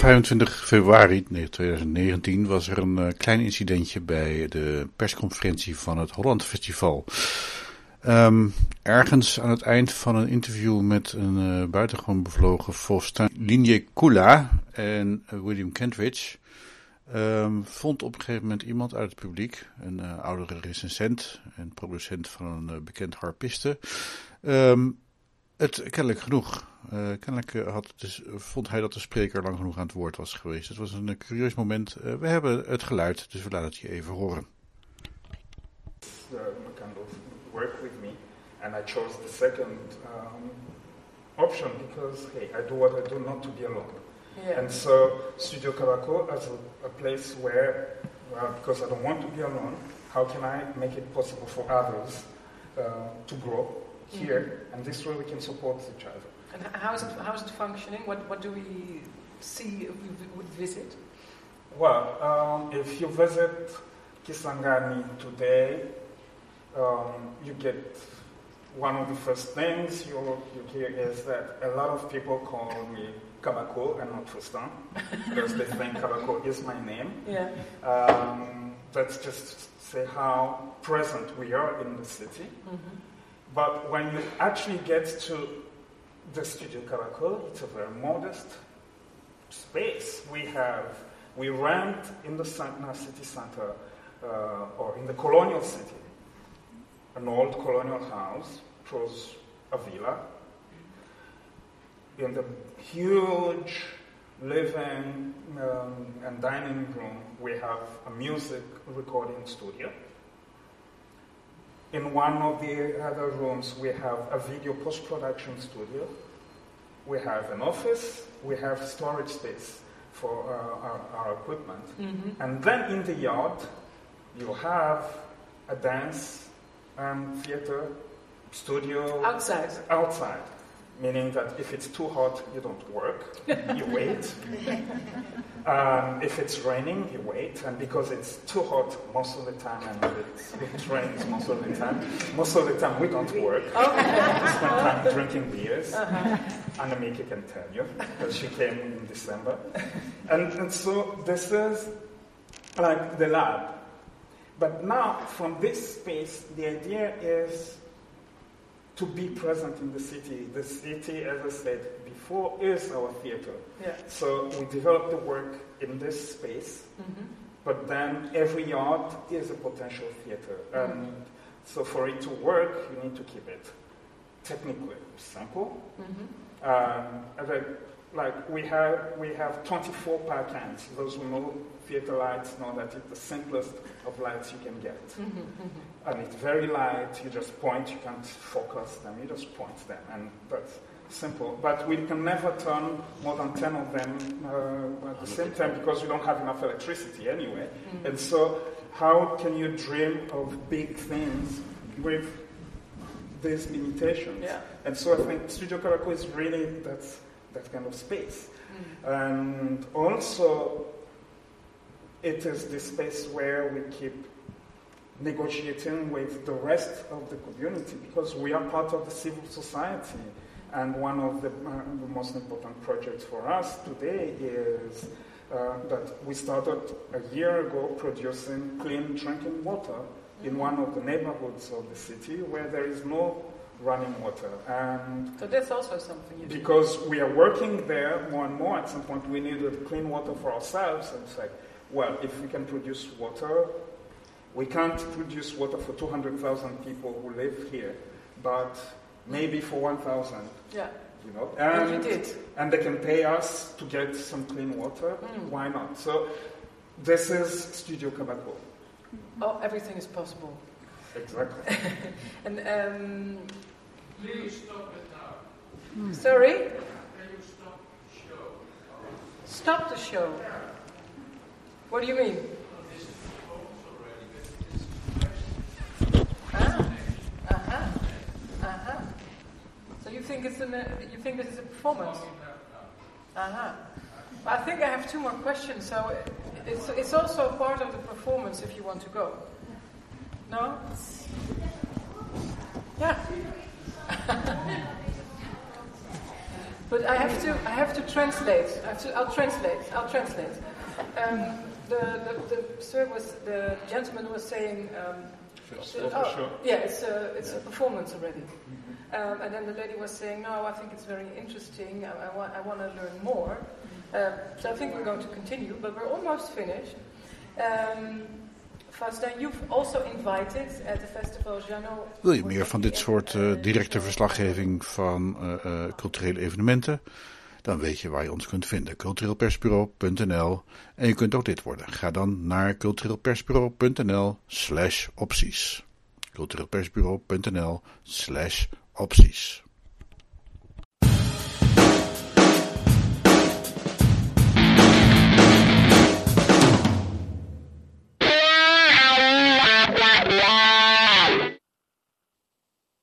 25 februari 2019 was er een uh, klein incidentje bij de persconferentie van het Holland Festival. Um, ergens aan het eind van een interview met een uh, buitengewoon bevlogen Volkstaan Linie Kula en uh, William Kentridge um, vond op een gegeven moment iemand uit het publiek, een uh, oudere recensent en producent van een bekend harpiste, um, het kennelijk genoeg. Uh, kennelijk had dus, vond hij dat de spreker lang genoeg aan het woord was geweest. Het was een curieus moment. Uh, we hebben het geluid, dus we laten het je even horen. Uh, kind of work with me, and I chose the second um, option because hey, I do what I do not to be alone. Yeah. And so Studio Kabako as a, a place where, well, because I don't want to be alone, how can I make it possible for others to grow? Here, and this way we can support each other. And how is it, how is it functioning? What, what do we see if we would visit? Well, um, if you visit Kisangani today, um, you get one of the first things you, you hear is that a lot of people call me Kabako and not Faustin because they think Kabako is my name. Yeah. Um, that's just say how present we are in the city. Mm-hmm. But when you actually get to the Studio Kabako, it's a very modest space. We have, we rent in the city center uh, or in the colonial city an old colonial house, which was a villa. In the huge living um, and dining room, we have a music recording studio. In one of the other rooms, we have a video post production studio. We have an office. We have storage space for uh, our, our, equipment. Mm-hmm. And then in the yard, you have a dance and theater studio. Outside. Outside meaning that if it's too hot, you don't work, you wait. Um, if it's raining, you wait, and because it's too hot most of the time, and it rains most of the time, most of the time we don't work. Okay. we spend time drinking beers. Uh-huh. Anamika can tell you, because she came in December. And, and so this is like the lab. But now, from this space, the idea is to be present in the city. The city, as I said before, is our theater. Yeah. So we develop the work in this space, mm-hmm. but then every yard is a potential theater. Mm-hmm. And so for it to work, you need to keep it technically simple. Mm-hmm. Um, like we have, we have 24 PAR cans. Those who know theater lights know that it's the simplest of lights you can get. Mm-hmm, mm-hmm. And it's very light, you just point, you can't focus them, you just point them, and that's simple. But we can never turn more than 10 of them uh, at the same time because we don't have enough electricity anyway. Mm-hmm. And so, how can you dream of big things with these limitations? Yeah. And so, I think Studio Kabako is really that, that kind of space. Mm. And also, it is the space where we keep negotiating with the rest of the community because we are part of the civil society. And one of the, uh, the most important projects for us today is uh, that we started a year ago producing clean drinking water in one of the neighborhoods of the city where there is no running water. And so that's also something you because do. we are working there more and more. At some point, we needed clean water for ourselves, and it's like well, if we can produce water, we can't produce water for 200,000 people who live here, but maybe for 1,000. Yeah. You know, and, and, and they can pay us to get some clean water. Mm. Why not? So, this is Studio Kabako. Oh, everything is possible. Exactly. and um, please stop it now. Sorry. Can you stop the show? Stop the show. What do you mean? Uh-huh, uh-huh. So you think it's an, uh, you think this is a performance? Uh-huh. I think I have two more questions. So it's it's also part of the performance if you want to go. No? Yeah. But I have to, I have to translate. I have to, I'll translate. I'll translate. Um, the, the, the sir was, the gentleman was saying, um, oh, yeah, it's a, it's a performance already. Um, and then the lady was saying, no, I think it's very interesting. I, I, want, I want to learn more. Uh, so I think we're going to continue, but we're almost finished. Um, Wil je meer van dit soort uh, directe verslaggeving van uh, uh, culturele evenementen? Dan weet je waar je ons kunt vinden. cultureelpersbureau.nl En je kunt ook dit worden. Ga dan naar cultureelpersbureau.nl slash opties. cultureelpersbureau.nl slash opties.